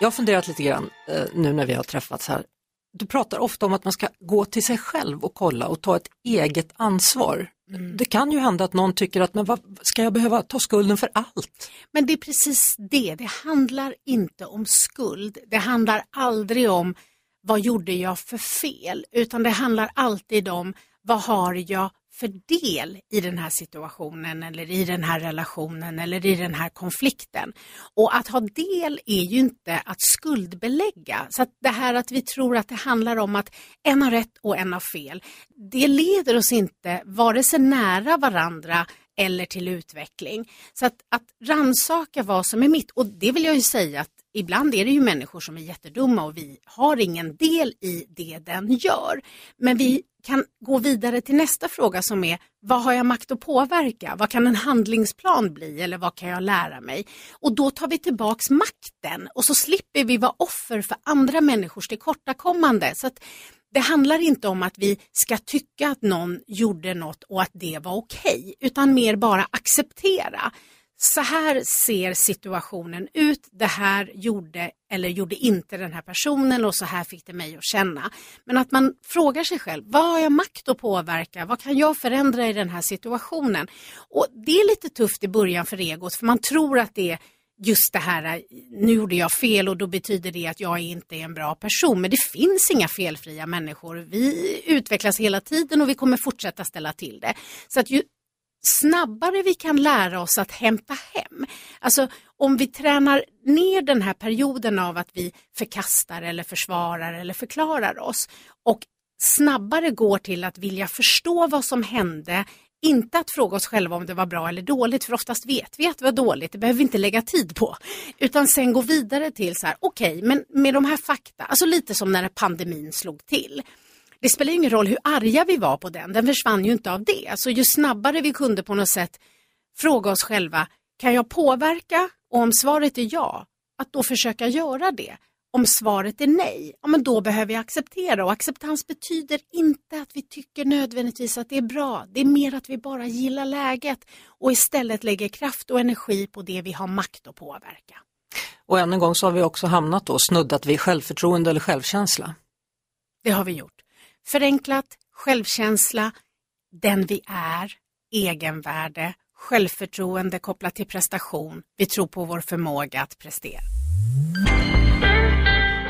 Jag har funderat lite grann eh, nu när vi har träffats här. Du pratar ofta om att man ska gå till sig själv och kolla och ta ett eget ansvar. Det kan ju hända att någon tycker att men vad, ska jag behöva ta skulden för allt? Men det är precis det, det handlar inte om skuld. Det handlar aldrig om vad gjorde jag för fel, utan det handlar alltid om vad har jag för del i den här situationen eller i den här relationen eller i den här konflikten. Och att ha del är ju inte att skuldbelägga. Så att det här att vi tror att det handlar om att en har rätt och en har fel, det leder oss inte vare sig nära varandra eller till utveckling. Så att, att ransaka vad som är mitt, och det vill jag ju säga att ibland är det ju människor som är jättedumma och vi har ingen del i det den gör. Men vi kan gå vidare till nästa fråga som är vad har jag makt att påverka? Vad kan en handlingsplan bli eller vad kan jag lära mig? Och då tar vi tillbaks makten och så slipper vi vara offer för andra människors tillkortakommande. Så att det handlar inte om att vi ska tycka att någon gjorde något och att det var okej, utan mer bara acceptera. Så här ser situationen ut, det här gjorde eller gjorde inte den här personen och så här fick det mig att känna. Men att man frågar sig själv, vad har jag makt att påverka? Vad kan jag förändra i den här situationen? Och det är lite tufft i början för egot, för man tror att det är just det här, nu gjorde jag fel och då betyder det att jag inte är en bra person. Men det finns inga felfria människor. Vi utvecklas hela tiden och vi kommer fortsätta ställa till det. Så att ju snabbare vi kan lära oss att hämta hem, alltså om vi tränar ner den här perioden av att vi förkastar eller försvarar eller förklarar oss och snabbare går till att vilja förstå vad som hände inte att fråga oss själva om det var bra eller dåligt, för oftast vet vi att det var dåligt, det behöver vi inte lägga tid på. Utan sen gå vidare till så här, okej, okay, men med de här fakta, alltså lite som när pandemin slog till. Det spelar ingen roll hur arga vi var på den, den försvann ju inte av det. Alltså ju snabbare vi kunde på något sätt fråga oss själva, kan jag påverka? Och om svaret är ja, att då försöka göra det. Om svaret är nej, ja men då behöver vi acceptera och acceptans betyder inte att vi tycker nödvändigtvis att det är bra. Det är mer att vi bara gillar läget och istället lägger kraft och energi på det vi har makt att påverka. Och än en gång så har vi också hamnat och snuddat vid självförtroende eller självkänsla. Det har vi gjort. Förenklat, självkänsla, den vi är, egenvärde, självförtroende kopplat till prestation. Vi tror på vår förmåga att prestera.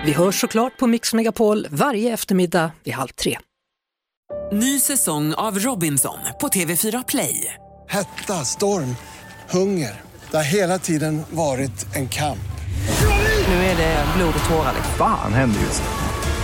Vi hörs såklart på Mix Megapol varje eftermiddag vid halv tre. Ny säsong av Robinson på TV4 Play. Hetta, storm, hunger. Det har hela tiden varit en kamp. Nu är det blod och tårar. Fan händer just nu.